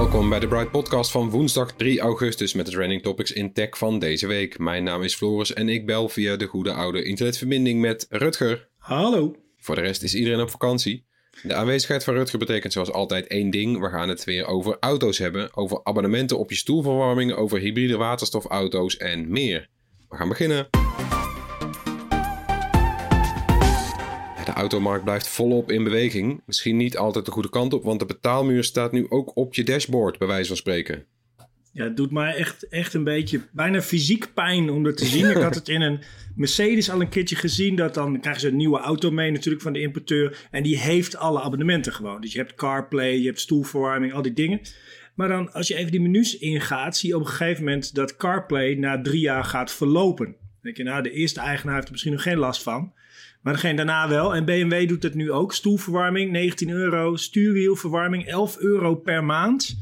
Welkom bij de Bright Podcast van woensdag 3 augustus met de trending topics in tech van deze week. Mijn naam is Floris en ik bel via de goede oude internetverbinding met Rutger. Hallo. Voor de rest is iedereen op vakantie. De aanwezigheid van Rutger betekent zoals altijd één ding. We gaan het weer over auto's hebben, over abonnementen op je stoelverwarming, over hybride waterstofauto's en meer. We gaan beginnen. De automarkt blijft volop in beweging. Misschien niet altijd de goede kant op, want de betaalmuur staat nu ook op je dashboard, bij wijze van spreken. Ja, het doet mij echt, echt een beetje bijna fysiek pijn om dat te zien. Ik had het in een Mercedes al een keertje gezien. Dat dan krijgen ze een nieuwe auto mee natuurlijk van de importeur. En die heeft alle abonnementen gewoon. Dus je hebt CarPlay, je hebt stoelverwarming, al die dingen. Maar dan als je even die menus ingaat, zie je op een gegeven moment dat CarPlay na drie jaar gaat verlopen. Denk je, nou, de eerste eigenaar heeft er misschien nog geen last van. Maar degene daarna wel. En BMW doet het nu ook. Stoelverwarming 19 euro. Stuurwielverwarming 11 euro per maand.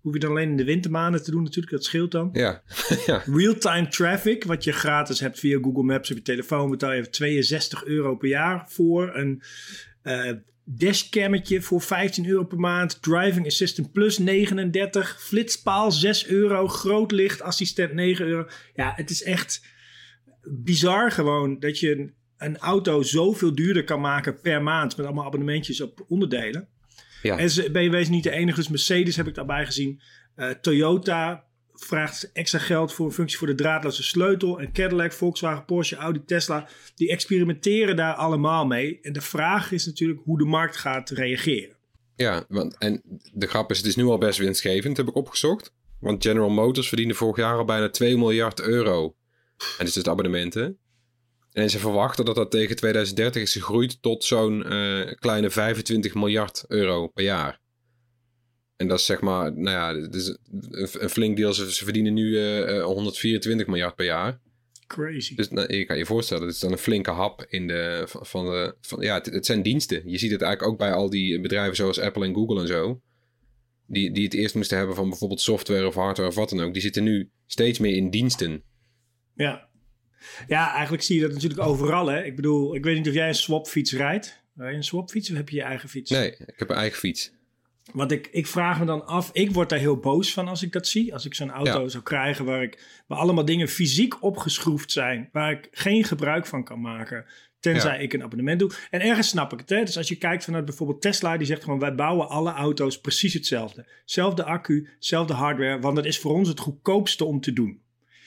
Hoef je dan alleen in de wintermaanden te doen natuurlijk. Dat scheelt dan. Ja, ja. Real-time traffic, wat je gratis hebt via Google Maps op je telefoon, betaal je 62 euro per jaar voor. Een eh dashcammetje voor 15 euro per maand. Driving Assistant Plus 39. Flitspaal 6 euro. Grootlichtassistent 9 euro. Ja, het is echt bizar gewoon dat je een, auto zoveel duurder kan maken per maand. Met allemaal abonnementjes op onderdelen. ja. En ze- BMW is niet de enige, dus Mercedes heb ik daarbij gezien. Eh, Toyota vraagt extra geld voor een functie voor de draadloze sleutel. En Cadillac, Volkswagen, Porsche, Audi, Tesla, die experimenteren daar allemaal mee. En de vraag is natuurlijk hoe de markt gaat reageren. Ja, want, en de grap is, het is nu al best winstgevend, heb ik opgezocht. Want General Motors verdiende vorig jaar al bijna 2 miljard euro. En dit is het abonnementen. En ze verwachten dat dat tegen 2030 is gegroeid tot zo'n eh, kleine 25 miljard euro per jaar. En dat is zeg maar, nou ja, dat is een, flink deel. Ze, ze verdienen nu eh, eh, 124 miljard per jaar. Crazy. Dus nou, je kan je voorstellen, dit is dan een flinke hap in de, van, van de, van, ja, het, het zijn diensten. Je ziet het eigenlijk ook bij al die bedrijven zoals Apple en Google en zo. Die, die het eerst moesten hebben van bijvoorbeeld software of hardware of wat dan ook. Die zitten nu steeds meer in diensten. Ja. Ja, eigenlijk zie je dat natuurlijk overal. Hè? Ik bedoel, ik weet niet of jij een swapfiets rijdt. Rij je een swapfiets of heb je je eigen fiets? Nee, ik heb een eigen fiets. Want ik, ik vraag me dan af, ik word daar heel boos van als ik dat zie. Als ik zo'n auto Ja. zou krijgen waar, ik, waar allemaal dingen fysiek opgeschroefd zijn. Waar ik geen gebruik van kan maken. Tenzij Ja. ik een abonnement doe. En ergens snap ik het. Hè? Dus als je kijkt vanuit bijvoorbeeld Tesla. Die zegt gewoon wij bouwen alle auto's precies hetzelfde. Zelfde accu, zelfde hardware. Want dat is voor ons het goedkoopste om te doen.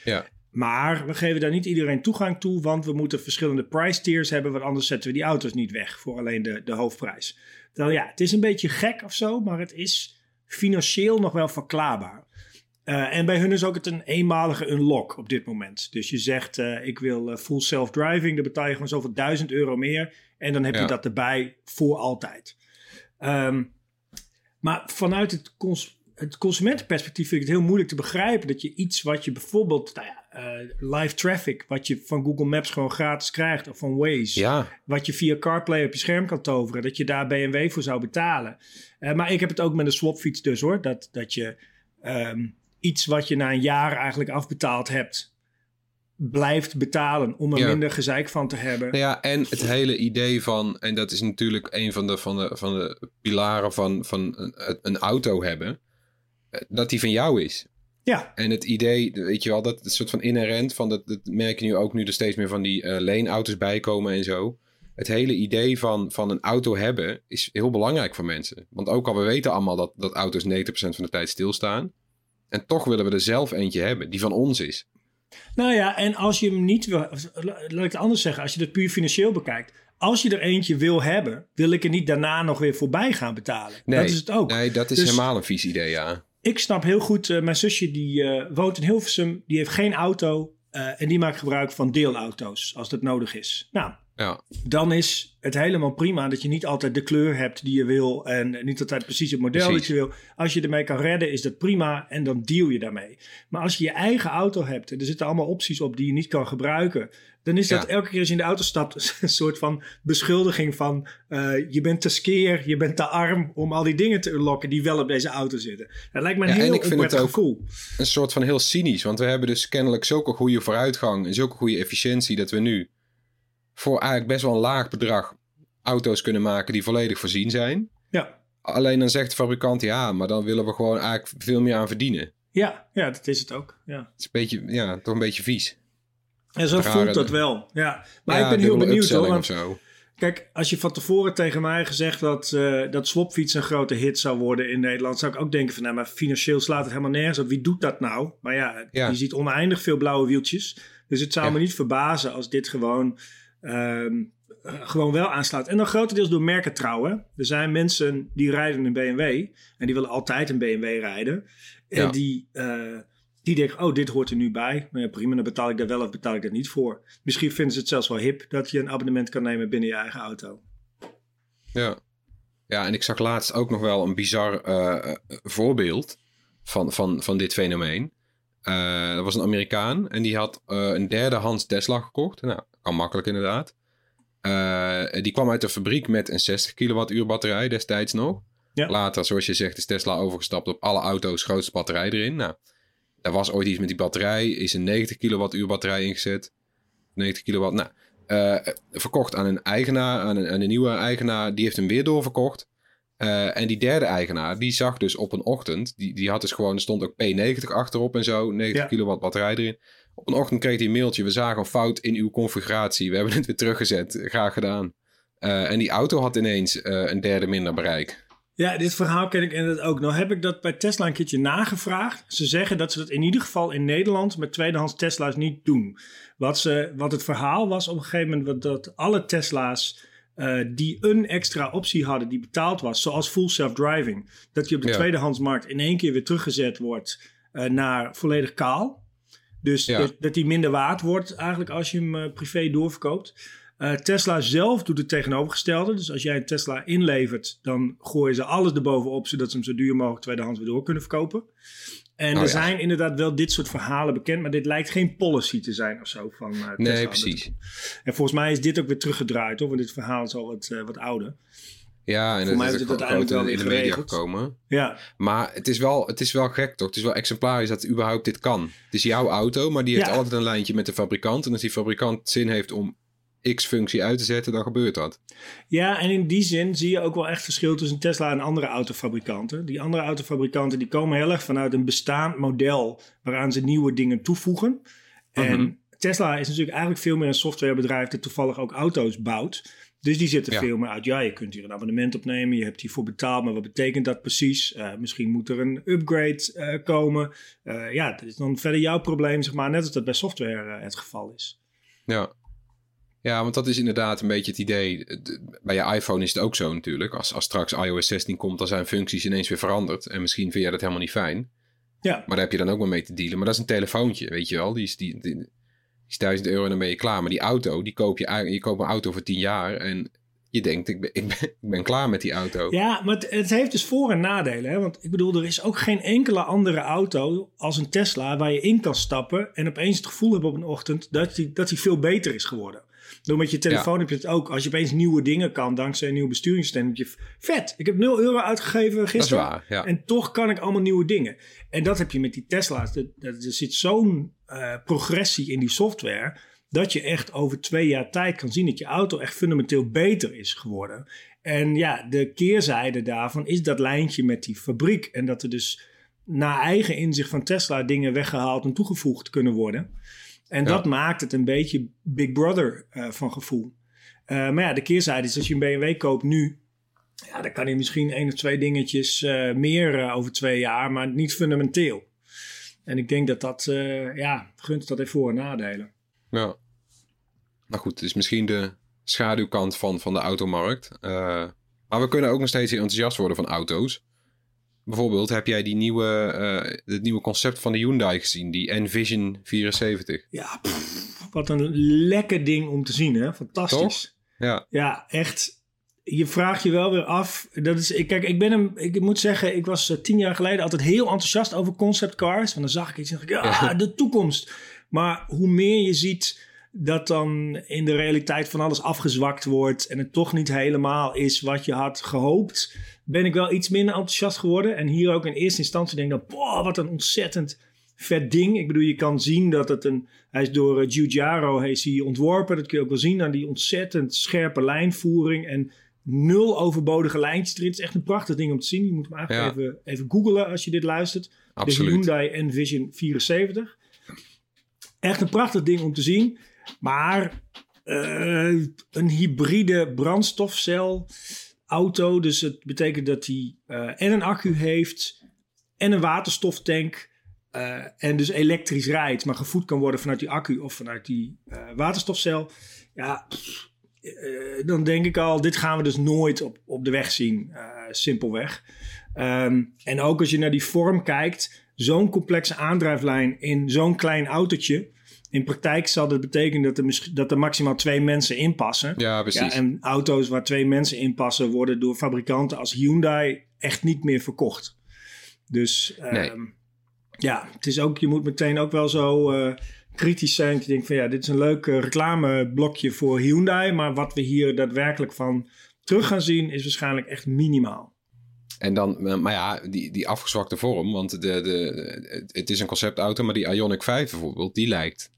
Ja, Maar we geven daar niet iedereen toegang toe, want we moeten verschillende price tiers hebben, want anders zetten we die auto's niet weg voor alleen de, de hoofdprijs. Terwijl ja, het is een beetje gek of zo, maar het is financieel nog wel verklaarbaar. Eh, en bij hun is ook het een eenmalige unlock op dit moment. Dus je zegt, eh, ik wil eh, full self-driving, dan betaal je gewoon zoveel duizend euro meer. En dan heb je dat erbij voor altijd. Ehm, maar vanuit het, cons het consumentenperspectief vind ik het heel moeilijk te begrijpen dat je iets wat je bijvoorbeeld, nou ja, eh, live traffic, wat je van Google Maps gewoon gratis krijgt of van Waze, ja, wat je via CarPlay op je scherm kan toveren, dat je daar BMW voor zou betalen. Eh, maar ik heb het ook met een swapfiets dus hoor, dat, dat je ehm, iets wat je na een jaar eigenlijk afbetaald hebt, blijft betalen om er Ja. minder gezeik van te hebben. Nou ja, en het hele idee van, en dat is natuurlijk een van de, van de, van de pilaren van, van een, een auto hebben, dat die van jou is. Ja, En het idee, weet je wel, dat het soort van inherent van dat, dat merk je nu ook nu er steeds meer van die eh, leenauto's bijkomen en zo. Het hele idee van, van een auto hebben is heel belangrijk voor mensen. Want ook al we weten allemaal dat, dat auto's 90% van de tijd stilstaan. En toch willen we er zelf eentje hebben die van ons is. Nou ja, en als je hem niet wil, laat ik het anders zeggen, als je het puur financieel bekijkt. Als je er eentje wil hebben, wil ik er niet daarna nog weer voorbij gaan betalen. Nee, dat is het ook. Nee, dat is Dus- helemaal een vies idee, ja. Ik snap heel goed, eh, mijn zusje die eh, woont in Hilversum, die heeft geen auto eh, en die maakt gebruik van deelauto's als dat nodig is. Nou, Ja, dan is het helemaal prima dat je niet altijd de kleur hebt die je wil en niet altijd precies het model Precies. dat je wil. Als je ermee kan redden, is dat prima en dan deal je daarmee. Maar als je je eigen auto hebt en er zitten allemaal opties op die je niet kan gebruiken, dan is dat Ja. elke keer als je in de auto stapt een soort van beschuldiging van eh, je bent te skeer, je bent te arm om al die dingen te unlocken die wel op deze auto zitten. Dat lijkt me een Ja, en heel ik vind het onprettig ook- gevoel. een soort van heel cynisch. Want we hebben dus kennelijk zulke goede vooruitgang en zulke goede efficiëntie dat we nu voor eigenlijk best wel een laag bedrag auto's kunnen maken die volledig voorzien zijn. Ja. Alleen dan zegt de fabrikant ja, maar dan willen we gewoon eigenlijk veel meer aan verdienen. Ja, ja, dat is het ook. Ja. Het is een beetje, ja, toch een beetje vies. En zo voelt dat wel. Ja. Maar Ja, ik ben heel benieuwd hoor. Want. Kijk, als je van tevoren tegen mij gezegd dat, eh dat swapfiets een grote hit zou worden in Nederland, zou ik ook denken van, nou, maar financieel slaat het helemaal nergens op. Wie doet dat nou? Maar ja, Ja. je ziet oneindig veel blauwe wieltjes. Dus het zou Ja. me niet verbazen als dit gewoon, ehm, eh, gewoon wel aanslaat. En dan grotendeels door merkentrouw. hè. Er zijn mensen die rijden een BMW en die willen altijd een BMW rijden. En Ja. die, eh, die denken, oh, dit hoort er nu bij. Nou ja, prima, dan betaal ik daar wel of betaal ik daar niet voor. Misschien vinden ze het zelfs wel hip dat je een abonnement kan nemen binnen je eigen auto. Ja. ja, en ik zag laatst ook nog wel een bizar eh, voorbeeld van, van, van dit fenomeen. Eh dat was een Amerikaan en die had een derdehands Tesla gekocht. Nou, kan makkelijk inderdaad. Eh, die kwam uit de fabriek met een 60 kilowattuur batterij destijds nog. Ja. Later, zoals je zegt, is Tesla overgestapt op alle auto's grootste batterij erin. Nou, daar was ooit iets met die batterij. Is een 90 kilowattuur batterij ingezet. 90 kilowatt. Nou, eh, verkocht aan een eigenaar, aan een, aan een nieuwe eigenaar. Die heeft hem weer doorverkocht. Eh, en die derde eigenaar, die zag dus op een ochtend, die, die had dus gewoon, er stond ook P90 achterop en zo, 90 Ja. kilowatt batterij erin. Op een ochtend kreeg hij een mailtje, we zagen een fout in uw configuratie, we hebben het weer teruggezet, graag gedaan. Eh, en die auto had ineens eh, een derde minder bereik. Ja, dit verhaal ken ik inderdaad ook. Nou heb ik dat bij Tesla een keertje nagevraagd. Ze zeggen dat ze dat in ieder geval in Nederland met tweedehands Tesla's niet doen. Wat, ze, wat het verhaal was op een gegeven moment dat alle Tesla's eh, die een extra optie hadden die betaald was, zoals full self-driving, dat die op de Ja. tweedehandsmarkt in één keer weer teruggezet wordt naar volledig kaal. Dus Ja. dat, dat die minder waard wordt eigenlijk als je hem eh, privé doorverkoopt. Eh, Tesla zelf doet het tegenovergestelde. Dus als jij een Tesla inlevert, dan gooien ze alles erbovenop, zodat ze hem zo duur mogelijk tweedehands weer door kunnen verkopen. En Oh, er ja. zijn inderdaad wel dit soort verhalen bekend, maar dit lijkt geen policy te zijn of zo van eh, Tesla. Nee, precies. En volgens mij is dit ook weer teruggedraaid, hoor, want dit verhaal is al wat, wat ouder. Ja, en Voor mij is het uiteindelijk wel in de weer media geregeld. gekomen. Ja, Maar het is, wel, het is wel gek toch? Het is wel exemplarisch dat überhaupt dit kan. Het is jouw auto, maar die heeft Ja. altijd een lijntje met de fabrikant. En als die fabrikant zin heeft om X-functie uit te zetten, dan gebeurt dat. Ja, en in die zin zie je ook wel echt verschil tussen Tesla en andere autofabrikanten. Die andere autofabrikanten die komen heel erg vanuit een bestaand model waaraan ze nieuwe dingen toevoegen. En Mhm. Tesla is natuurlijk eigenlijk veel meer een softwarebedrijf dat toevallig ook auto's bouwt. Dus die zitten Ja. veel meer uit. Ja, je kunt hier een abonnement opnemen, je hebt hiervoor betaald, maar wat betekent dat precies? Eh, misschien moet er een upgrade eh, komen. Eh, ja, dat is dan verder jouw probleem, zeg maar, net als dat bij software het geval is. Ja. Ja, want dat is inderdaad een beetje het idee. De- Bij je iPhone is het ook zo natuurlijk. Als, als straks iOS 16 komt, dan zijn functies ineens weer veranderd. En misschien vind jij dat helemaal niet fijn. Ja, Maar daar heb je dan ook maar mee te dealen. Maar dat is een telefoontje, weet je wel. Die is, die, die, die is 1000 euro en dan ben je klaar. Maar die auto, die koop je. Je koopt een auto voor 10 jaar. En je denkt, ik ben, ik ben, ik ben klaar met die auto. Ja, maar het, het heeft dus voor- en nadelen. Hè? Want ik bedoel, er is ook geen enkele andere auto als een Tesla waar je in kan stappen en opeens het gevoel hebt op een ochtend dat die, dat die veel beter is geworden. Door met je telefoon heb je het ook. Als je opeens nieuwe dingen kan dankzij een nieuw besturingssysteem, je vet. Ik heb 0 euro uitgegeven gisteren. waar, ja. En toch kan ik allemaal nieuwe dingen. En dat heb je met die Tesla's. Er zit zo'n eh, progressie in die software. Dat je echt over twee jaar tijd kan zien dat je auto echt fundamenteel beter is geworden. En ja, de keerzijde daarvan is dat lijntje met die fabriek. En dat er dus naar eigen inzicht van Tesla dingen weggehaald en toegevoegd kunnen worden. En Ja. dat maakt het een beetje Big Brother eh, van gevoel. Eh, maar ja, de keerzijde is als je een BMW koopt nu, ja, dan kan je misschien één of twee dingetjes eh, meer over twee jaar, maar niet fundamenteel. En ik denk dat dat, ja, gunt dat heeft voor- en nadelen. Ja. Maar goed, het is misschien de schaduwkant van, van de automarkt. Maar we kunnen ook nog steeds enthousiast worden van auto's. Bijvoorbeeld, heb jij die nieuwe, eh, het nieuwe concept van de Hyundai gezien? Die Envision 74. Ja, pff, wat een lekker ding om te zien, hè? Fantastisch. Ja, Ja, echt. Je vraagt je wel weer af. Dat is, ik- kijk, ik ben hem. Ik moet zeggen, ik was eh, tien jaar geleden altijd heel enthousiast over concept cars. Want dan zag ik iets en dacht ik, ja, de toekomst. Maar hoe meer je ziet dat dan in de realiteit van alles afgezwakt wordt en het toch niet helemaal is wat je had gehoopt, ben ik wel iets minder enthousiast geworden. En hier ook in eerste instantie denk ik dan, boah, wat een ontzettend vet ding. Ik bedoel, je kan zien dat het een, hij is door uh, Giugiaro heeft hij ontworpen. Dat kun je ook wel zien aan die ontzettend scherpe lijnvoering en nul overbodige lijntjes erin. Het is echt een prachtig ding om te zien. Je moet hem eigenlijk Ja. even, even googlen als je dit luistert. absoluut. De Hyundai Envision 74. Echt een prachtig ding om te zien. Maar eh, een hybride brandstofcel auto. Dus het betekent dat hij eh, en een accu heeft en een waterstoftank. eh, en dus elektrisch rijdt, maar gevoed kan worden vanuit die accu of vanuit die waterstofcel. Ja, dan denk ik al, dit gaan we dus nooit op, op de weg zien. simpelweg. Ehm, en ook als je naar die vorm kijkt, zo'n complexe aandrijflijn in zo'n klein autootje. In praktijk zal dat betekenen dat er, mis- dat er maximaal twee mensen in passen. Ja, precies. Ja, en auto's waar twee mensen in passen worden door fabrikanten als Hyundai echt niet meer verkocht. Dus ehm, ja, het is ook, je moet meteen ook wel zo eh, kritisch zijn. Dat je denkt van ja, dit is een leuk eh, reclameblokje voor Hyundai. Maar wat we hier daadwerkelijk van terug gaan zien is waarschijnlijk echt minimaal. En dan, eh, maar ja, die, die afgezwakte vorm, want de, de, het is een conceptauto, maar die Ioniq 5 bijvoorbeeld, die lijkt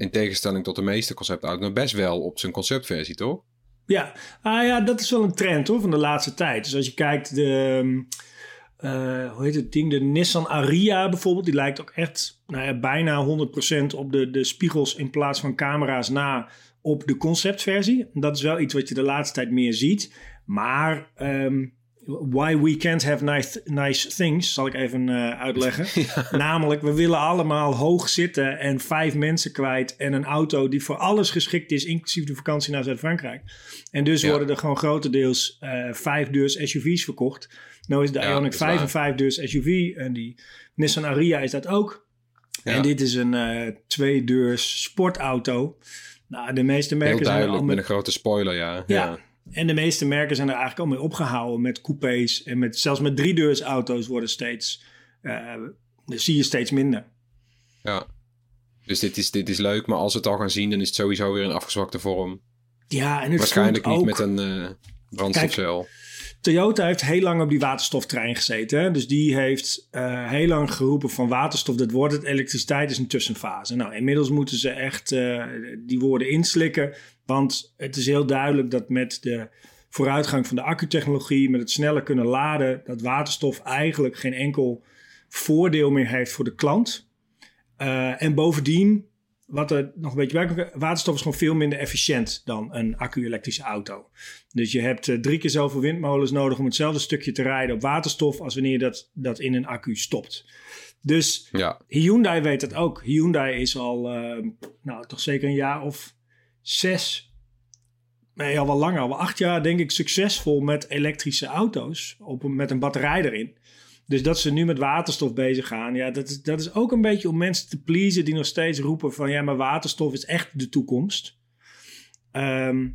in tegenstelling tot de meeste conceptauto's best wel op zijn conceptversie, toch? Ja, ah, ja, dat is wel een trend hoor, van de laatste tijd. Dus als je kijkt, de, ehm, eh, hoe heet het ding, de Nissan Ariya bijvoorbeeld, die lijkt ook echt nou ja, bijna 100% op de, de spiegels in plaats van camera's na op de conceptversie. Dat is wel iets wat je de laatste tijd meer ziet. Maar ehm, why we can't have nice, nice things, zal ik even eh, uitleggen. Namelijk, we willen allemaal hoog zitten en vijf mensen kwijt en een auto die voor alles geschikt is, inclusief de vakantie naar Zuid-Frankrijk. En dus Ja. worden er gewoon grotendeels eh vijfdeurs SUV's verkocht. Nou is de Ja, Ioniq is 5 waar. een vijfdeurs SUV en die Nissan Ariya is dat ook. En dit is een eh tweedeurs sportauto. Nou, de meeste merken zijn al duidelijk, met met een grote spoiler, ja. ja. En de meeste merken zijn er eigenlijk al mee opgehouden met coupés. En met, zelfs met driedeursauto's worden steeds, eh, zie je steeds minder. Ja. Dus dit is, dit is leuk, maar als we het al gaan zien, dan is het sowieso weer een afgezwakte vorm. Ja, en het Waarschijnlijk niet ook, met een eh brandstofcel. Toyota heeft heel lang op die waterstoftrein gezeten. Hè? Dus die heeft eh, heel lang geroepen van waterstof, dat wordt het. Elektriciteit is een tussenfase. Nou, inmiddels moeten ze echt die woorden inslikken. Want het is heel duidelijk dat met de vooruitgang van de accutechnologie, met het sneller kunnen laden, dat waterstof eigenlijk geen enkel voordeel meer heeft voor de klant. Eh, en bovendien, wat er nog een beetje bij waterstof is gewoon veel minder efficiënt dan een accu-elektrische auto. Dus je hebt eh, drie keer zoveel windmolens nodig om hetzelfde stukje te rijden op waterstof als wanneer je dat, dat in een accu stopt. Dus Ja, Hyundai weet dat ook. Hyundai is al, eh, nou toch zeker een jaar of zes, nee al wel langer, al acht jaar denk ik succesvol met elektrische auto's op, met een batterij erin. Dus dat ze nu met waterstof bezig gaan, ja, dat is, dat is ook een beetje om mensen te pleasen die nog steeds roepen van ja, maar waterstof is echt de toekomst. Ehm,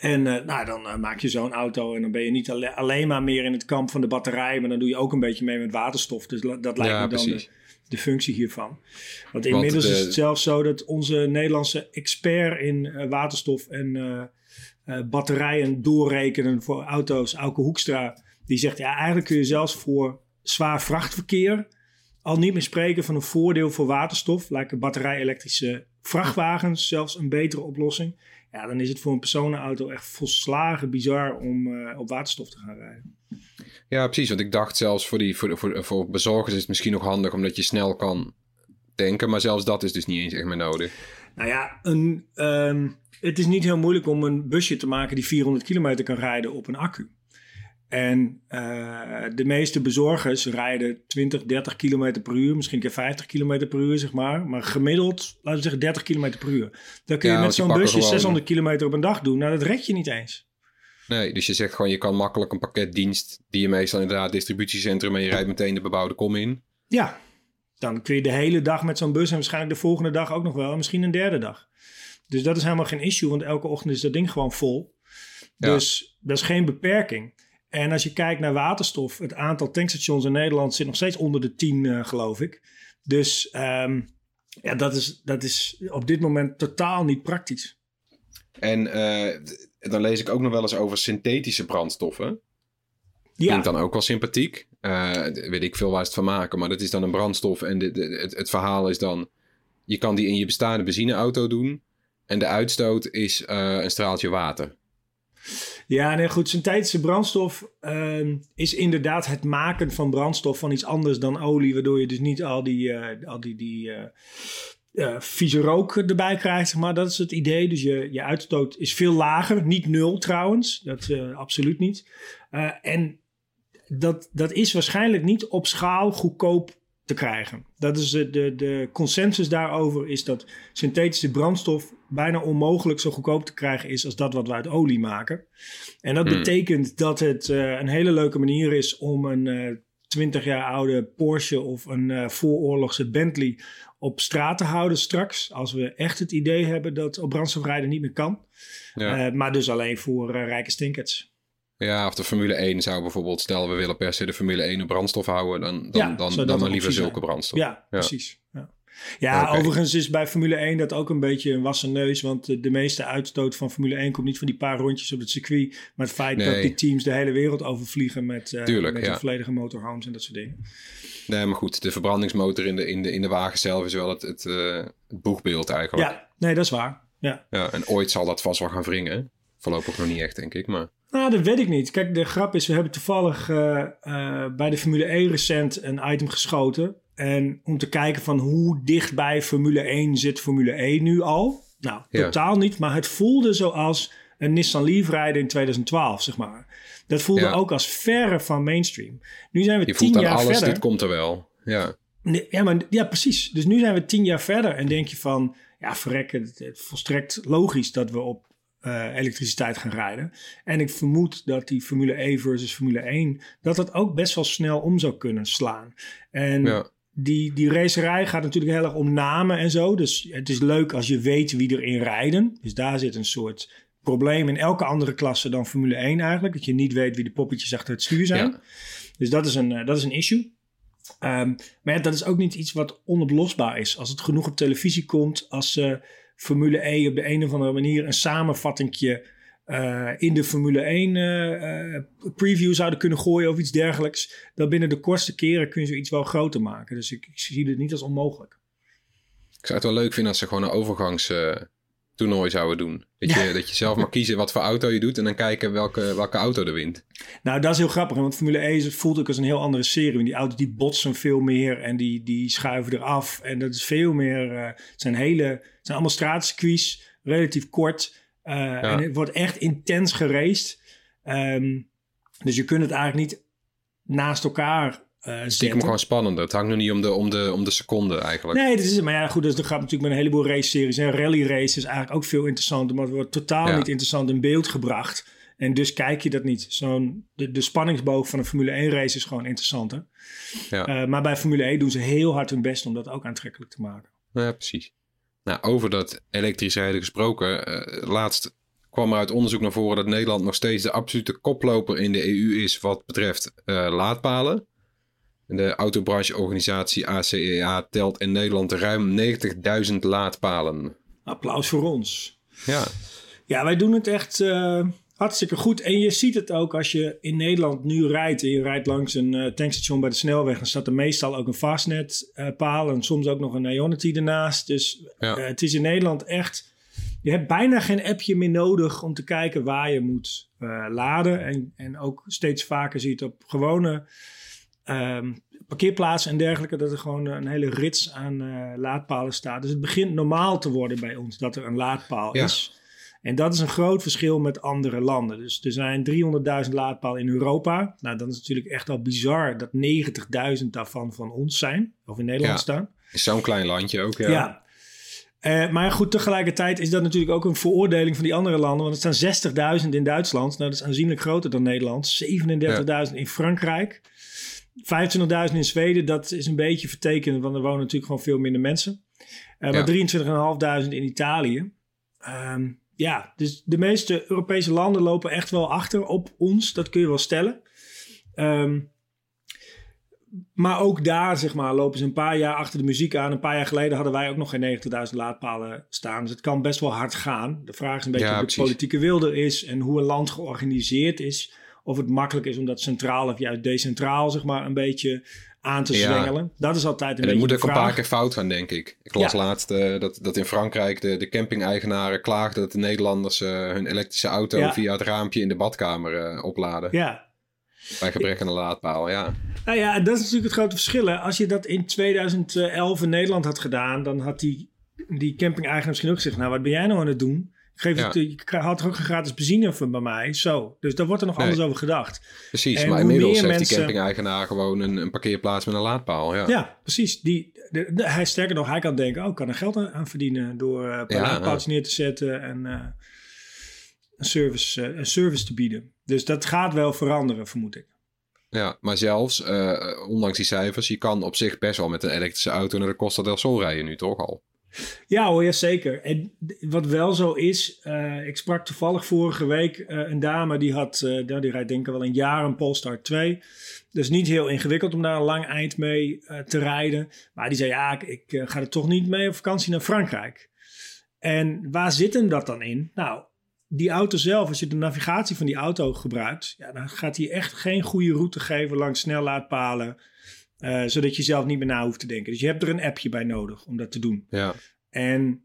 en eh, nou, dan eh, maak je zo'n auto en dan ben je niet alle- alleen maar meer in het kamp van de batterij, maar dan doe je ook een beetje mee met waterstof. Dus dat lijkt ja me dan de, de functie hiervan. Want inmiddels de- is het zelfs zo dat onze Nederlandse expert in eh, waterstof en eh, eh, batterijen doorrekenen voor auto's, Auke Hoekstra, die zegt ja, eigenlijk kun je zelfs voor zwaar vrachtverkeer al niet meer spreken van een voordeel voor waterstof. Lijken batterij-elektrische vrachtwagens zelfs een betere oplossing. Ja, dan is het voor een personenauto echt volslagen bizar om eh, op waterstof te gaan rijden. Ja, precies. Want ik dacht zelfs voor, die, voor, voor, voor bezorgers is het misschien nog handig omdat je snel kan tanken. Maar zelfs dat is dus niet eens echt meer nodig. Nou ja, een, ehm, het is niet heel moeilijk om een busje te maken die 400 kilometer kan rijden op een accu. En uh, de meeste bezorgers rijden 20, 30 kilometer per uur, misschien een keer 50 kilometer per uur, zeg maar. Maar gemiddeld, laten we zeggen 30 kilometer per uur. Dan kun je Ja, met zo'n busje pakken gewoon- 600 kilometer op een dag doen. Nou, dat red je niet eens. Nee, dus je zegt gewoon je kan makkelijk een pakketdienst die je meestal inderdaad distributiecentrum en je rijdt meteen de bebouwde kom in. Ja, dan kun je de hele dag met zo'n bus en waarschijnlijk de volgende dag ook nog wel. En misschien een derde dag. Dus dat is helemaal geen issue, want elke ochtend is dat ding gewoon vol. Ja. Dus dat is geen beperking. En als je kijkt naar waterstof, het aantal tankstations in Nederland zit nog steeds onder de 10, eh, geloof ik. Dus ehm, ja, dat is, dat is op dit moment totaal niet praktisch. En eh, dan lees ik ook nog wel eens over synthetische brandstoffen. Ja, Klinkt dan ook wel sympathiek. D- weet ik veel waar ze het van maken, maar dat is dan een brandstof. En de, de- het, het verhaal is dan, je kan die in je bestaande benzineauto doen. En de uitstoot is een straaltje water. Ja, nee, goed. Synthetische brandstof ehm, is inderdaad het maken van brandstof van iets anders dan olie, waardoor je dus niet al die, eh, al die, die eh, eh, vieze rook erbij krijgt, maar. Dat is het idee. Dus je, je uitstoot is veel lager. Niet nul trouwens, dat absoluut niet. En dat, dat is waarschijnlijk niet op schaal goedkoop te krijgen. Dat is de, de, de consensus daarover is dat synthetische brandstof bijna onmogelijk zo goedkoop te krijgen is als dat wat we uit olie maken. En dat Hmm. betekent dat het eh, een hele leuke manier is om een eh 20 jaar oude Porsche of een eh vooroorlogse Bentley op straat te houden straks. Als we echt het idee hebben dat op brandstof rijden niet meer kan. Ja. Eh, maar dus alleen voor eh, rijke stinkers. Ja, of de Formule 1 zou bijvoorbeeld, stel we willen per se de Formule 1 op brandstof houden, dan, dan, Ja, dan, dan een maar liever zulke zijn. brandstof. Ja, precies. Ja, ja overigens is bij Formule 1 dat ook een beetje een wassen neus. Want de, de meeste uitstoot van Formule 1 komt niet van die paar rondjes op het circuit. Maar het feit dat die teams de hele wereld overvliegen met, eh Tuurlijk, met ja. volledige motorhomes en dat soort dingen. Nee, maar goed, de verbrandingsmotor in de, in de, in de wagen zelf is wel het, het, eh, het boegbeeld eigenlijk. Ja, nee, dat is waar. Ja. Ja, en ooit zal dat vast wel gaan wringen. Voorlopig nog niet echt, denk ik. Maar Nou, dat weet ik niet. Kijk, de grap is, we hebben toevallig eh, eh, bij de Formule 1 recent een item geschoten. En om te kijken van hoe dicht bij Formule 1 zit Formule 1 nu al. Nou, Ja. totaal niet. Maar het voelde zoals een Nissan Leaf rijden in 2012, zeg maar. Dat voelde Ja. ook als verre van mainstream. Nu zijn we je tien jaar alles, verder. dit komt er wel. Ja, ja, maar, ja, precies. Dus nu zijn we tien jaar verder en denk je van, ja, verrek, het, het volstrekt logisch dat we op eh, elektriciteit gaan rijden. En ik vermoed dat die Formule E versus Formule 1, dat dat ook best wel snel om zou kunnen slaan. En ja. die, die racerij gaat natuurlijk heel erg om namen en zo. Dus het is leuk als je weet wie erin rijden. Dus daar zit een soort probleem in elke andere klasse dan Formule 1 eigenlijk. Dat je niet weet wie de poppetjes achter het stuur zijn. Ja. Dus dat is een, eh, dat is een issue. Ehm, maar ja, dat is ook niet iets wat onoplosbaar is. Als het genoeg op televisie komt, als ze Formule E op de een of andere manier een samenvattingje eh, in de Formule 1 eh, eh, preview zouden kunnen gooien of iets dergelijks, dan binnen de kortste keren kun je zoiets wel groter maken. Dus ik, zie het niet als onmogelijk. Ik zou het wel leuk vinden als ze gewoon een overgangstoernooi zouden doen. Dat, je, dat je zelf mag kiezen wat voor auto je doet en dan kijken welke, welke auto er wint. Nou, dat is heel grappig, want Formule E voelt ook als een heel andere serie. Die auto's die botsen veel meer en die, die schuiven eraf. En dat is veel meer, eh, het zijn hele, het zijn allemaal straatcircuits, relatief kort. eh, En het wordt echt intens geraced. Ehm, dus je kunt het eigenlijk niet naast elkaar eh Stiekem gewoon spannender. Het hangt nog niet om de, om de, om de seconde eigenlijk. Nee, dat is het. Maar ja, goed, dat de grap natuurlijk met een heleboel race-series. En rally race is eigenlijk ook veel interessanter, maar het wordt totaal Ja. niet interessant in beeld gebracht. En dus kijk je dat niet. Zo'n, de, de spanningsboog van een Formule 1 race is gewoon interessanter. Ja. Eh, maar bij Formule 1 doen ze heel hard hun best om dat ook aantrekkelijk te maken. Ja, precies. Nou, over dat elektrisch rijden gesproken. eh, laatst kwam er uit onderzoek naar voren dat Nederland nog steeds de absolute koploper in de EU is wat betreft laadpalen. De autobrancheorganisatie ACEA telt in Nederland ruim 90.000 laadpalen. Applaus voor ons. Ja, Ja, wij doen het echt eh, hartstikke goed. En je ziet het ook als je in Nederland nu rijdt. En je rijdt langs een eh, tankstation bij de snelweg. Dan staat er meestal ook een fastnet eh, paal. En soms ook nog een Ionity ernaast. Dus Ja. het is in Nederland echt je hebt bijna geen appje meer nodig om te kijken waar je moet laden. En, en ook steeds vaker zie je het op gewone ehm, parkeerplaatsen en dergelijke, dat er gewoon een hele rits aan eh, laadpalen staat. Dus het begint normaal te worden bij ons dat er een laadpaal Ja. is. En dat is een groot verschil met andere landen. Dus er zijn 300.000 laadpalen in Europa. Nou, dan is het natuurlijk echt al bizar dat 90.000 daarvan van ons zijn, of in Nederland Ja. staan. Zo'n klein landje ook, ja. Ja. Eh, maar goed, tegelijkertijd is dat natuurlijk ook een veroordeling van die andere landen. Want het staan 60.000 in Duitsland. Nou, dat is aanzienlijk groter dan Nederland. 37.000 in Frankrijk. 25.000 in Zweden. Dat is een beetje vertekend, want er wonen natuurlijk gewoon veel minder mensen. Eh, Ja. Maar 23.500 in Italië. Ehm, ja, dus de meeste Europese landen lopen echt wel achter op ons. Dat kun je wel stellen. Ehm, maar ook daar, zeg maar, lopen ze een paar jaar achter de muziek aan. Een paar jaar geleden hadden wij ook nog geen 90.000 laadpalen staan. Dus het kan best wel hard gaan. De vraag is een beetje Ja, hoe de politieke wil er is en hoe een land georganiseerd is. Of het makkelijk is om dat centraal of juist decentraal, zeg maar, een beetje aan te Ja. zwengelen. Dat is altijd een En beetje moet ook een paar keer fout gaan, denk ik. Ik las Ja. laatst eh, dat, dat in Frankrijk de, de camping-eigenaren klaagden dat de Nederlanders eh, hun elektrische auto Ja. via het raampje in de badkamer eh, opladen. Ja, Bij gebrek aan een laadpaal, ja. Nou ja, dat is natuurlijk het grote verschil. hè. Als je dat in 2011 in Nederland had gedaan, dan had die, die camping-eigenaar misschien ook gezegd: Nou, wat ben jij nou aan het doen? Ik geef Ja. het, je had ook geen gratis benzine bij mij? Zo. Dus daar wordt er nog Nee. anders over gedacht. Precies, En maar inmiddels meer heeft mensen- die camping-eigenaar gewoon een, een parkeerplaats met een laadpaal. Ja, Ja, precies. Die, de, de- hij, sterker nog, hij kan denken: Oh, ik kan er geld aan aan verdienen door eh, een paar Ja, laadpaaltjes neer te zetten en eh, een, service, eh, een service te bieden. Dus dat gaat wel veranderen, vermoed ik. Ja, maar zelfs, eh, ondanks die cijfers, je kan op zich best wel met een elektrische auto naar de Costa del Sol rijden nu toch al. Ja hoor, ja, zeker. En wat wel zo is, eh, ik sprak toevallig vorige week eh, een dame die had, nou, die rijdt denk ik wel een jaar een Polestar 2. Dus niet heel ingewikkeld om daar een lang eind mee te rijden. Maar die zei, ja, ik, ga er toch niet mee op vakantie naar Frankrijk. En waar zit hem dat dan in? Nou, die auto zelf, als je de navigatie van die auto gebruikt, ja, dan gaat hij echt geen goede route geven langs snellaadpalen. Eh, zodat je zelf niet meer na hoeft te denken. Dus je hebt er een appje bij nodig om dat te doen. Ja, En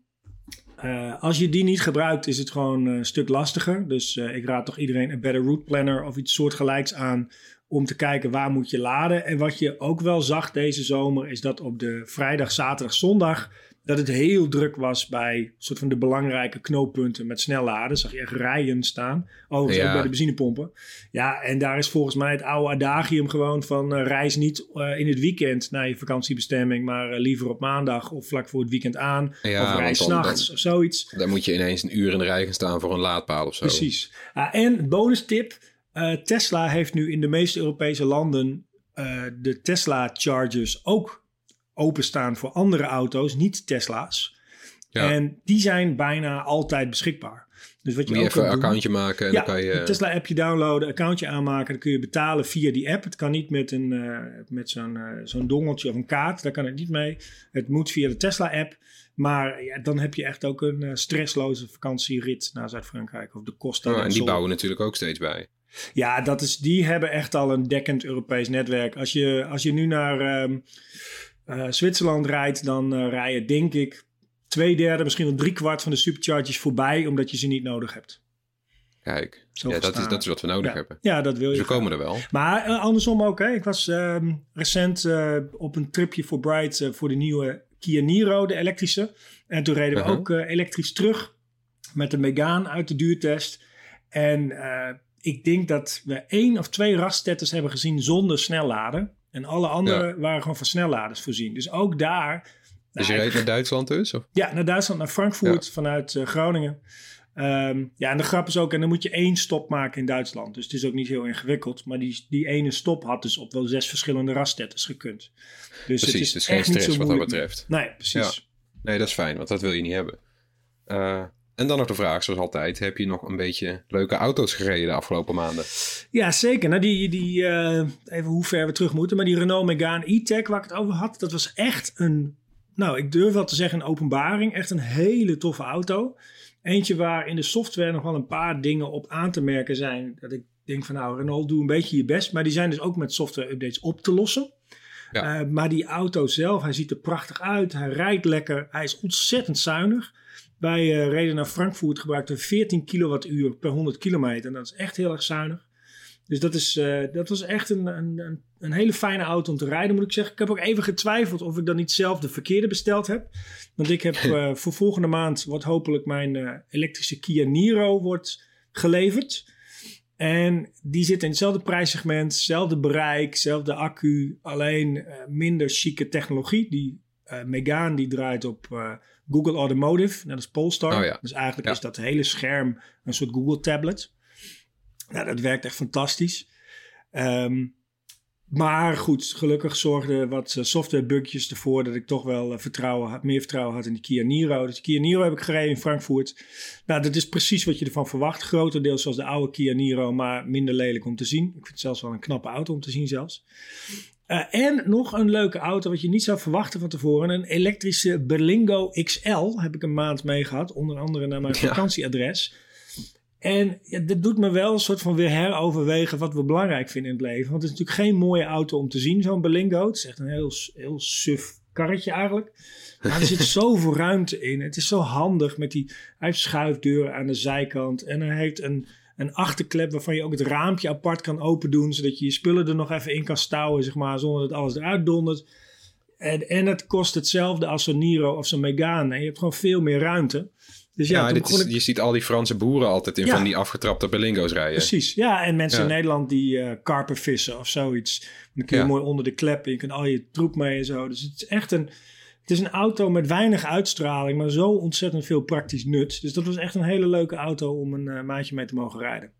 eh, als je die niet gebruikt, is het gewoon een stuk lastiger. Dus eh, ik raad toch iedereen een Better Route Planner of iets soortgelijks aan om te kijken waar moet je laden. En wat je ook wel zag deze zomer, is dat op de vrijdag, zaterdag, zondag dat het heel druk was bij soort van de belangrijke knooppunten met snelladen. Zag je echt rijen staan. Overigens Ja. ook bij de benzinepompen. Ja, en daar is volgens mij het oude adagium gewoon van eh, reis niet eh, in het weekend naar je vakantiebestemming, maar eh, liever op maandag of vlak voor het weekend aan. Ja, of reis s'nachts of zoiets. dan moet je ineens een uur in de rij gaan staan voor een laadpaal of zo. Precies. Ah, en bonus tip. Tesla heeft nu in de meeste Europese landen de Tesla chargers ook openstaan voor andere auto's, niet Tesla's. Ja. En die zijn bijna altijd beschikbaar. Dus wat je Moet je ook even een doen- accountje maken en ja, dan kan je... een Tesla-appje downloaden, accountje aanmaken. Dan kun je betalen via die app. Het kan niet met, een, eh, met zo'n eh, zo'n dongeltje of een kaart. Daar kan het niet mee. Het moet via de Tesla-app. Maar ja, dan heb je echt ook een eh, stressloze vakantierit naar Zuid-Frankrijk. Of de Costa del en die bouwen natuurlijk ook steeds bij. Ja, dat is, die hebben echt al een dekkend Europees netwerk. Als je, als je nu naar ehm, eh, Zwitserland rijdt, dan eh, rij je denk ik twee derde, misschien wel drie kwart van de superchargers voorbij, omdat je ze niet nodig hebt. Kijk, Zo ja, dat, is, dat is wat we nodig Ja, hebben. ja, dat wil je. Dus we graag. komen er wel. Maar eh, andersom ook, hè. Ik was ehm, recent op een tripje voor Bright voor de nieuwe Kia Niro, de elektrische. En toen reden we Uh-huh. ook elektrisch terug met de Megane uit de duurtest. En ik denk dat we één of twee raststetters hebben gezien zonder snelladen. En alle andere waren gewoon van snelladers voorzien. Dus ook daar... Dus je Nou, reed naar Duitsland dus? Of? ja, naar Duitsland, naar Frankfurt vanuit eh, Groningen. Ehm, ja, en de grap is ook, en dan moet je één stop maken in Duitsland. Dus het is ook niet heel ingewikkeld. Maar die, die ene stop had dus op wel zes verschillende raststetters gekund. Dus het Precies, is dus geen stress wat dat betreft. Nee, precies. Nee, dat is fijn, want dat wil je niet hebben. Eh, en dan nog de vraag, zoals altijd. Heb je nog een beetje leuke auto's gereden de afgelopen maanden? Ja, zeker. Nou, die, die, eh, even hoe ver we terug moeten. Maar die Renault Megane E-Tech waar ik het over had, dat was echt een, nou, ik durf wel te zeggen een openbaring. Echt een hele toffe auto. Eentje waar in de software nog wel een paar dingen op aan te merken zijn. Dat ik denk van nou, Renault, doe een beetje je best. Maar die zijn dus ook met software updates op te lossen. Ja. Eh, maar die auto zelf, hij ziet er prachtig uit. Hij rijdt lekker. Hij is ontzettend zuinig. Wij eh, reden naar Frankfurt, gebruikten 14 kilowattuur per 100 kilometer. En dat is echt heel erg zuinig. Dus dat, is, eh, dat was echt een, een, een, een hele fijne auto om te rijden, moet ik zeggen. Ik heb ook even getwijfeld of ik dan niet zelf de verkeerde besteld heb. Want ik heb voor volgende maand, wordt hopelijk mijn elektrische Kia Niro wordt geleverd. En die zit in hetzelfde prijssegment, hetzelfde bereik, hetzelfde accu. Alleen eh, minder chique technologie. Die eh Megane die draait op eh, Google Automotive, net als Polestar. Oh ja. Dus eigenlijk Ja. is dat hele scherm een soort Google tablet. Nou, dat werkt echt fantastisch. Ehm, maar goed, gelukkig zorgden wat eh, softwarebugjes ervoor dat ik toch wel eh, vertrouwen had, meer vertrouwen had in de Kia Niro. Dus de Kia Niro heb ik gereden in Frankfurt. Nou, dat is precies wat je ervan verwacht. Grotendeels zoals de oude Kia Niro, maar minder lelijk om te zien. Ik vind het zelfs wel een knappe auto om te zien zelfs. Eh, en nog een leuke auto wat je niet zou verwachten van tevoren. Een elektrische Berlingo XL heb ik een maand mee gehad. Onder andere naar mijn Ja. vakantieadres. En ja, dat doet me wel een soort van weer heroverwegen wat we belangrijk vinden in het leven. Want het is natuurlijk geen mooie auto om te zien, zo'n Berlingo. Het is echt een heel, heel suf karretje eigenlijk. Maar er zit zoveel ruimte in. Het is zo handig met die... Hij heeft schuifdeuren aan de zijkant. En hij heeft een, een achterklep waarvan je ook het raampje apart kan open doen. Zodat je je spullen er nog even in kan stouwen, zeg maar. Zonder dat alles eruit dondert. En, en het kost hetzelfde als zo'n Niro of zo'n Megane. En je hebt gewoon veel meer ruimte. Dus ja, Ja, toen dit begon is, ik- je ziet al die Franse boeren altijd in Ja. van die afgetrapte Berlingo's rijden. Precies, ja. En mensen Ja. in Nederland die eh karpen vissen of zoiets. Dan kun je mooi onder de klep. Je kunt al je troep mee en zo. Dus het is echt een... Het is een auto met weinig uitstraling, maar zo ontzettend veel praktisch nut. Dus dat was echt een hele leuke auto om een eh, maandje mee te mogen rijden.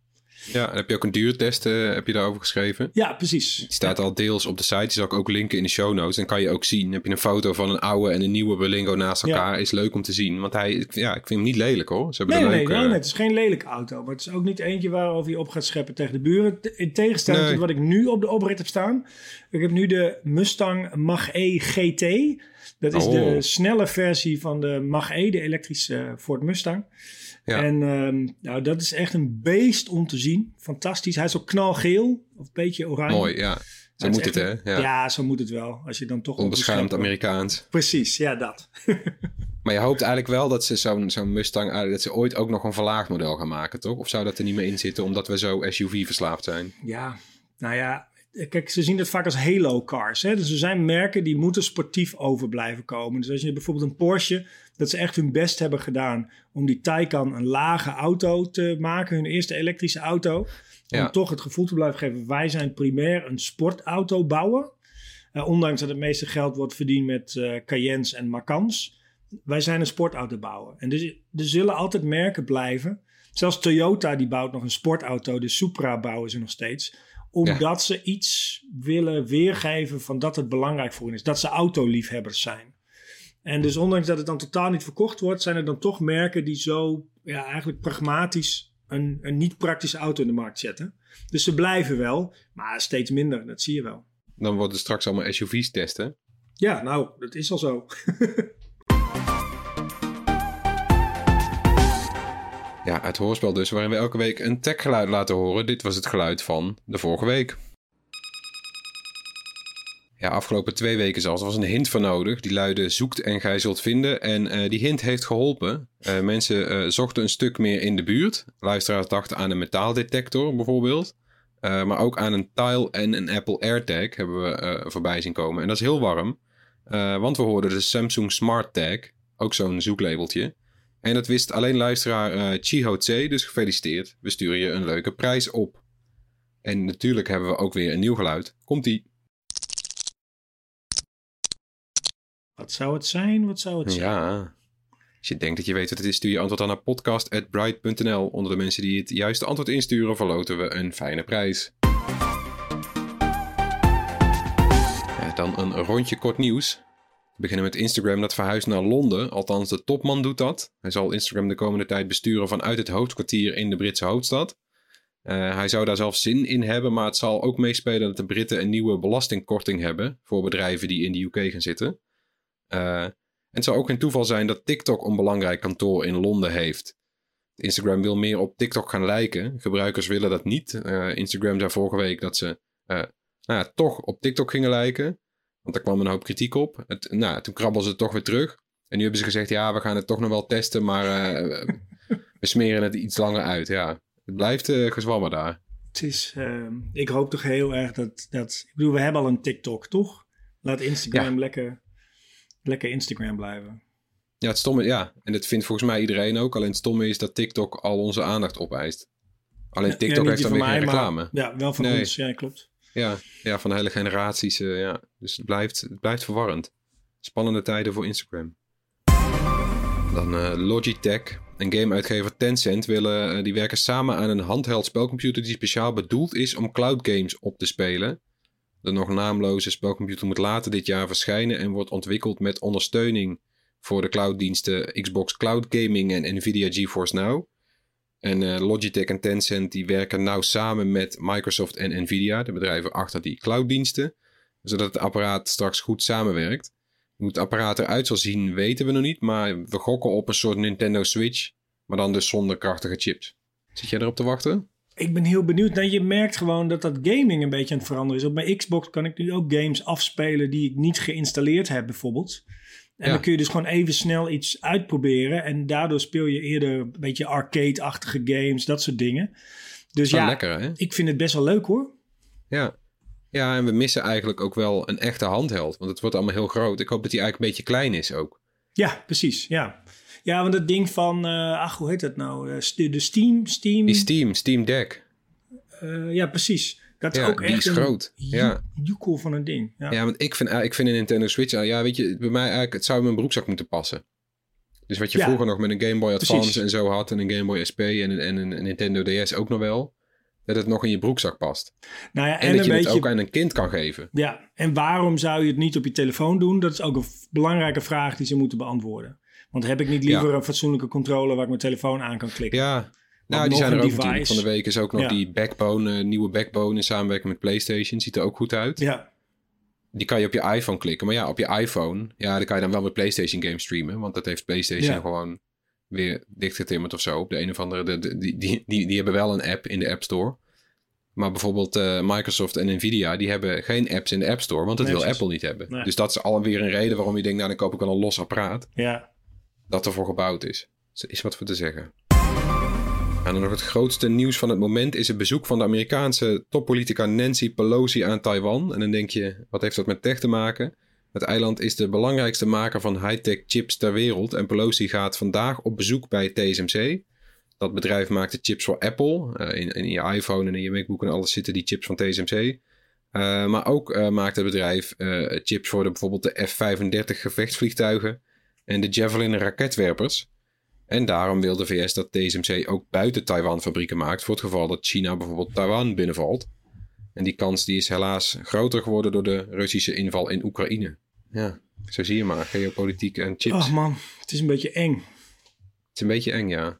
Ja, en heb je ook een duurtest eh, heb je daarover geschreven? Ja, precies. Die staat al deels op de site. Die zal ik ook linken in de show notes. Dan kan je ook zien. Heb je een foto van een oude en een nieuwe Berlingo naast Ja. elkaar. Is leuk om te zien. Want hij, ja, ik vind hem niet lelijk hoor. Ze hebben Nee, nee, leuk, nee, nee, het is geen lelijke auto. Maar het is ook niet eentje waarover je op gaat scheppen tegen de buren. In tegenstelling Nee. tot wat ik nu op de oprit heb staan. Ik heb nu de Mustang Mach-E GT. Dat is Oh. de snelle versie van de Mach-E, de elektrische eh, Ford Mustang. Ja. En ehm, nou, dat is echt een beest om te zien. Fantastisch. Hij is ook knalgeel. Of een beetje oranje. Mooi, ja. Zo moet het hè. Ja. Ja. zo moet het wel. Als je dan toch Onbeschaamd. Amerikaans. Precies, ja, dat. Maar je hoopt eigenlijk wel dat ze zo'n zo'n Mustang... eigenlijk dat ze ooit ook nog een verlaagd model gaan maken, toch? Of zou dat er niet meer in zitten omdat we zo SUV-verslaafd zijn? Ja, nou ja, kijk, ze zien het vaak als halo cars. Hè? Dus er zijn merken die moeten sportief over blijven komen. Dus als je bijvoorbeeld een Porsche, dat ze echt hun best hebben gedaan om die Taycan een lage auto te maken, hun eerste elektrische auto. Ja. Om toch het gevoel te blijven geven, wij zijn primair een sportauto bouwen. Eh, ondanks dat het meeste geld wordt verdiend met eh Cayennes en Macans. Wij zijn een sportauto bouwen. En dus er zullen altijd merken blijven. Zelfs Toyota die bouwt nog een sportauto. De Supra bouwen ze nog steeds. Omdat ze iets willen weergeven van dat het belangrijk voor hen is. Dat ze autoliefhebbers zijn. En dus ondanks dat het dan totaal niet verkocht wordt... zijn er dan toch merken die zo ja, eigenlijk pragmatisch... Een, een niet praktische auto in de markt zetten. Dus ze blijven wel, maar steeds minder. Dat zie je wel. Dan worden straks allemaal SUV's testen. Ja, nou, dat is al zo. Ja, het hoorspel dus, waarin we elke week een techgeluid laten horen. Dit was het geluid van de vorige week. Ja, afgelopen twee weken zelfs. Er was een hint voor nodig. Die luidde zoekt en gij zult vinden. En eh, die hint heeft geholpen. Eh, mensen eh, zochten een stuk meer in de buurt. Luisteraars dachten aan een metaaldetector bijvoorbeeld. Maar ook aan een tile en een Apple AirTag hebben we voorbij zien komen. En dat is heel warm. Want we hoorden de Samsung Smart Tag. Ook zo'n zoeklabeltje. En dat wist alleen luisteraar eh Chiho Tse, dus gefeliciteerd. We sturen je een leuke prijs op. En natuurlijk hebben we ook weer een nieuw geluid. Komt-ie. Wat zou het zijn? Wat zou het zijn? Ja. Als je denkt dat je weet wat het is, stuur je antwoord dan naar podcast.bright.nl. Onder de mensen die het juiste antwoord insturen, verloten we een fijne prijs. Ja, dan een rondje kort nieuws. We beginnen met Instagram dat verhuist naar Londen. Althans, de topman doet dat. Hij zal Instagram de komende tijd besturen vanuit het hoofdkwartier in de Britse hoofdstad. Eh, hij zou daar zelf zin in hebben, maar het zal ook meespelen dat de Britten een nieuwe belastingkorting hebben voor bedrijven die in de UK gaan zitten. Eh, en het zou ook geen toeval zijn dat TikTok een belangrijk kantoor in Londen heeft. Instagram wil meer op TikTok gaan lijken. Gebruikers willen dat niet. Eh, Instagram zei vorige week dat ze nou ja, toch op TikTok gingen lijken. Want daar kwam een hoop kritiek op. Het, nou, toen krabbelden ze het toch weer terug. En nu hebben ze gezegd, ja, we gaan het toch nog wel testen, maar uh, we smeren het iets langer uit. Ja, het blijft uh, gezwammen daar. Het is, uh, ik hoop toch heel erg dat, dat, ik bedoel, we hebben al een TikTok, toch? Laat Instagram ja. lekker, lekker Instagram blijven. Ja, het stomme, ja. En dat vindt volgens mij iedereen ook. Alleen het stomme is dat TikTok al onze aandacht opeist. Alleen TikTok ja, heeft dan weer geen reclame. Maar, ja, wel van nee. ons. Ja, klopt. Ja, ja, van hele generaties. Uh, ja. Dus het blijft, het blijft verwarrend. Spannende tijden voor Instagram. Dan uh, Logitech en gameuitgever Tencent willen, uh, die werken samen aan een handheld spelcomputer die speciaal bedoeld is om cloud games op te spelen. De nog naamloze spelcomputer moet later dit jaar verschijnen en wordt ontwikkeld met ondersteuning voor de clouddiensten Xbox Cloud Gaming en Nvidia GeForce Now. En uh, Logitech en Tencent die werken nauw samen met Microsoft en Nvidia, de bedrijven achter die clouddiensten, zodat het apparaat straks goed samenwerkt. Hoe het apparaat eruit zal zien weten we nog niet, maar we gokken op een soort Nintendo Switch, maar dan dus zonder krachtige chips. Zit jij erop te wachten? Ik ben heel benieuwd. Nou, je merkt gewoon dat dat gaming een beetje aan het veranderen is. Op mijn Xbox kan ik nu ook games afspelen die ik niet geïnstalleerd heb bijvoorbeeld. En dan kun je dus gewoon even snel iets uitproberen. En daardoor speel je eerder een beetje arcade-achtige games, dat soort dingen. Dus ja, lekker, hè? ik vind het best wel leuk hoor. Ja. ja, en we missen eigenlijk ook wel een echte handheld. Want het wordt allemaal heel groot. Ik hoop dat hij eigenlijk een beetje klein is ook. Ja, precies. Ja, ja want het ding van, uh, ach, hoe heet dat nou? Uh, de Steam, Steam... Die Steam, Steam Deck. Uh, ja, precies. Dat is ook die echt is groot. Ja. joekel van een ding. Ja. ja, want ik vind, ik vind een Nintendo Switch, ja, weet je, bij mij eigenlijk, het zou in mijn broekzak moeten passen. Dus wat je Ja. vroeger nog met een Game Boy Advance Precies. en zo had, en een Game Boy SP en een, en een Nintendo DS ook nog wel, dat het nog in je broekzak past. Nou ja, En, en, dat je beetje... het ook aan een kind kan geven. Ja, en waarom zou je het niet op je telefoon doen? Dat is ook een belangrijke vraag die ze moeten beantwoorden. Want heb ik niet liever een fatsoenlijke controller waar ik mijn telefoon aan kan klikken? Ja, nou, die zijn er ook device. natuurlijk. Van de week is ook nog Ja. die Backbone, eh, nieuwe Backbone in samenwerking met PlayStation. Ziet er ook goed uit. Ja, Die kan je op je iPhone klikken. Maar ja, op je iPhone, ja, dan kan je dan wel met PlayStation games streamen. Want dat heeft PlayStation Ja. gewoon weer dichtgetimmerd of zo. Op de een of andere, de, de- die, die, die, die hebben wel een app in de App Store. Maar bijvoorbeeld eh, Microsoft en Nvidia, die hebben geen apps in de App Store. Want dat Nee, wil. Apple niet hebben. Nee. Dus dat is alweer een reden waarom je denkt, nou dan koop ik wel een los apparaat. ja. Dat ervoor gebouwd is. Is wat voor te zeggen. En dan nog het grootste nieuws van het moment is het bezoek van de Amerikaanse toppolitica Nancy Pelosi aan Taiwan. En dan denk je, wat heeft dat met tech te maken? Het eiland is de belangrijkste maker van high-tech chips ter wereld. En Pelosi gaat vandaag op bezoek bij TSMC. Dat bedrijf maakt de chips voor Apple. Eh, in, in je iPhone en in je MacBook en alles zitten die chips van TSMC. Eh, maar ook eh, maakt het bedrijf chips voor de, bijvoorbeeld de F-35 gevechtsvliegtuigen en de Javelin raketwerpers. En daarom wil de VS dat TSMC ook buiten Taiwan fabrieken maakt voor het geval dat China bijvoorbeeld Taiwan binnenvalt. En die kans die is helaas groter geworden door de Russische inval in Oekraïne. Ja, zo zie je maar, geopolitiek en chips. Ach man, het is een beetje eng. Het is een beetje eng, ja.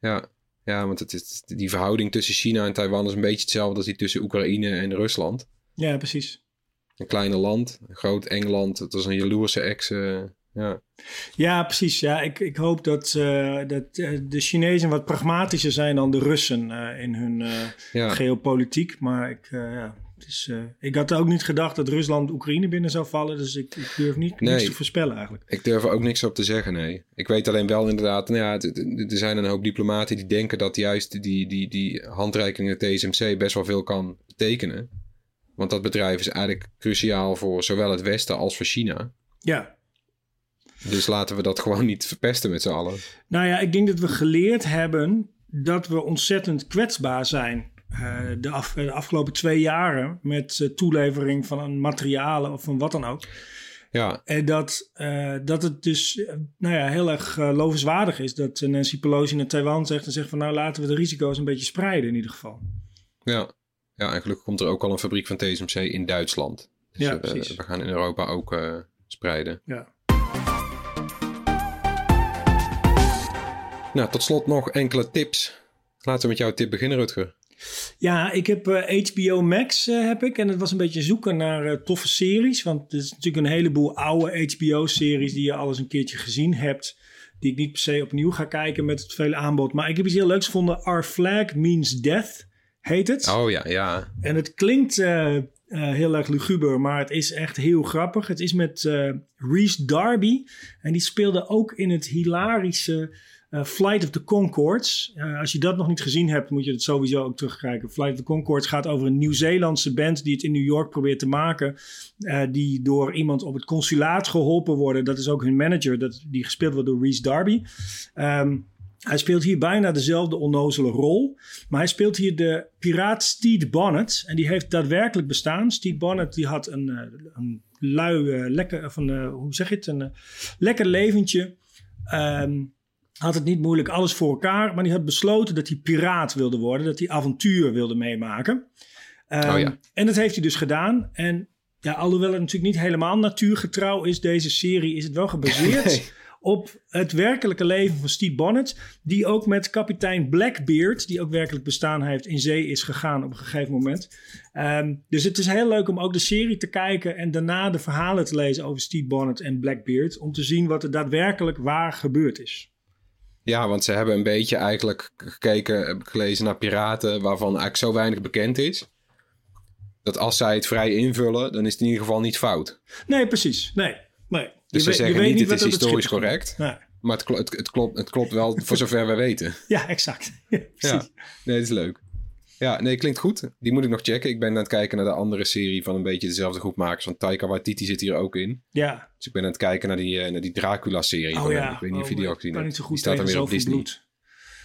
Ja, ja want het is, die verhouding tussen China en Taiwan is een beetje hetzelfde als die tussen Oekraïne en Rusland. Ja, precies. Een kleine land, een groot eng land. Het was een jaloerse ex. eh, ja. Ja, precies. Ja, ik, ik hoop dat, eh, dat eh, de Chinezen wat pragmatischer zijn dan de Russen eh, in hun Ja. geopolitiek. Maar ik, ja, het is, ik had ook niet gedacht dat Rusland Oekraïne binnen zou vallen. Dus ik, ik durf niet, Nee. niks te voorspellen eigenlijk. Ik durf er ook niks op te zeggen, nee. Ik weet alleen wel inderdaad, nou ja, er zijn een hoop diplomaten die denken dat juist die, die, die handreiking naar TSMC best wel veel kan betekenen. Want dat bedrijf is eigenlijk cruciaal voor zowel het Westen als voor China. Ja. Dus laten we dat gewoon niet verpesten met z'n allen. Nou ja, ik denk dat we geleerd hebben dat we ontzettend kwetsbaar zijn. eh, de, af, de afgelopen twee jaren met eh, toelevering van een materialen of van wat dan ook. Ja, En dat, eh, dat het dus nou ja, heel erg lovenswaardig is dat Nancy Pelosi naar Taiwan zegt en zegt van nou laten we de risico's een beetje spreiden in ieder geval. ja. Ja, en gelukkig komt er ook al een fabriek van TSMC in Duitsland. Dus Ja, precies. we gaan in Europa ook spreiden. Ja. Nou, tot slot nog enkele tips. Laten we met jouw tip beginnen, Rutger. Ja, ik heb eh, HBO Max eh, heb ik en het was een beetje zoeken naar eh, toffe series, want er is natuurlijk een heleboel oude HBO-series die je al eens een keertje gezien hebt, die ik niet per se opnieuw ga kijken met het vele aanbod. Maar ik heb iets heel leuks gevonden. Our Flag Means Death heet het. Oh ja, ja. En het klinkt, eh, Eh, heel erg luguber, maar het is echt heel grappig. Het is met Reese Darby. En die speelde ook in het hilarische uh, Flight of the Concords. als je dat nog niet gezien hebt, moet je het sowieso ook terugkijken. Flight of the Concords gaat over een Nieuw-Zeelandse band die het in New York probeert te maken. die door iemand op het consulaat geholpen worden. Dat is ook hun manager, dat, die gespeeld wordt door Reese Darby. Um, hij speelt hier bijna dezelfde onnozele rol. Maar hij speelt hier de piraat Stede Bonnet. En die heeft daadwerkelijk bestaan. Stede Bonnet die had een, eh, een lui, lekker, van, hoe zeg je het? Een lekker leventje. Um, had het niet moeilijk, alles voor elkaar. Maar die had besloten dat hij piraat wilde worden. Dat hij avontuur wilde meemaken. Um, oh ja. En dat heeft hij dus gedaan. En ja, alhoewel het natuurlijk niet helemaal natuurgetrouw is, deze serie, is het wel gebaseerd op het werkelijke leven van Steve Bonnet. Die ook met kapitein Blackbeard, die ook werkelijk bestaan heeft, in zee is gegaan op een gegeven moment. Ehm, dus het is heel leuk om ook de serie te kijken en daarna de verhalen te lezen over Steve Bonnet en Blackbeard. Om te zien wat er daadwerkelijk waar gebeurd is. Ja, want ze hebben een beetje eigenlijk gekeken, ik gelezen naar piraten waarvan eigenlijk zo weinig bekend is. Dat als zij het vrij invullen, dan is het in ieder geval niet fout. Nee, precies. Nee, nee. Dus ze zeggen niet, niet het is historisch correct. Maar het, het, het, klopt, het klopt wel voor zover we weten. Ja, exact. Ja, nee, dat is leuk. Ja, nee, klinkt goed. Die moet ik nog checken. Ik ben aan het kijken naar de andere serie van een beetje dezelfde groep makers. Want Taika Waititi zit hier ook in. Ja. Dus ik ben aan het kijken naar die, uh, naar die Dracula-serie. Oh, ja. Ik weet niet of je die oh, ook gezien hebt. Niet zo goed die staat er weer op Disney. Bloed.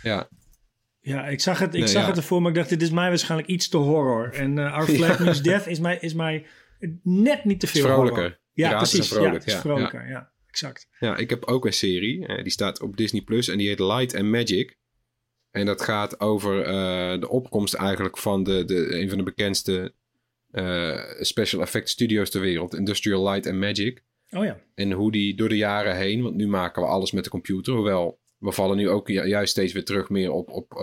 Ja. Ja, ik zag het, ik zag het ervoor, maar ik dacht, dit is mij waarschijnlijk iets te horror. En uh, Our Flag Means Death is mij, is mij net niet te veel Vrolijker. Horror. Ja, Piraten precies. Vrolijk. Ja, vrolijker, ja. Exact. Ja, ik heb ook een serie. Uh, die staat op Disney Plus en die heet Light and Magic. En dat gaat over uh, de opkomst eigenlijk van de, de, een van de bekendste uh, special effect studios ter wereld. Industrial Light and Magic. Oh ja. En hoe die door de jaren heen, want nu maken we alles met de computer. Hoewel, we vallen nu ook juist steeds weer terug meer op, op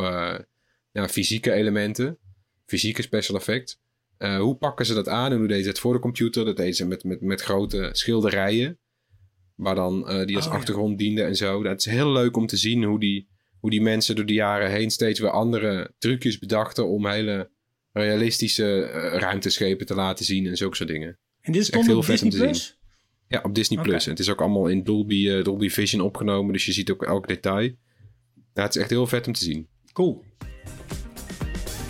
ja, fysieke elementen. Fysieke special effects. hoe pakken ze dat aan en hoe deden ze het voor de computer? Dat deden ze met, met, met grote schilderijen. Waar dan die als Oh, achtergrond diende en zo. Het is heel leuk om te zien hoe die, hoe die mensen door de jaren heen steeds weer andere trucjes bedachten om hele realistische uh, ruimteschepen te laten zien en zulke soort dingen. En dit is echt heel op vet om Disney te zien. Plus? Ja, op Disney. Plus. En het is ook allemaal in Dolby, uh, Dolby Vision opgenomen, dus je ziet ook elk detail. Ja, het is echt heel vet om te zien. Cool.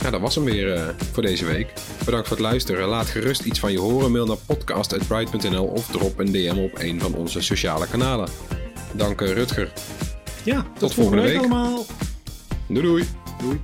Ja, dat was hem weer uh, voor deze week. Bedankt voor het luisteren. Laat gerust iets van je horen. Mail naar podcast.bright.nl of drop een DM op een van onze sociale kanalen. Dank Rutger. Ja, tot, Tot volgende week. allemaal. Doei doei. Doei.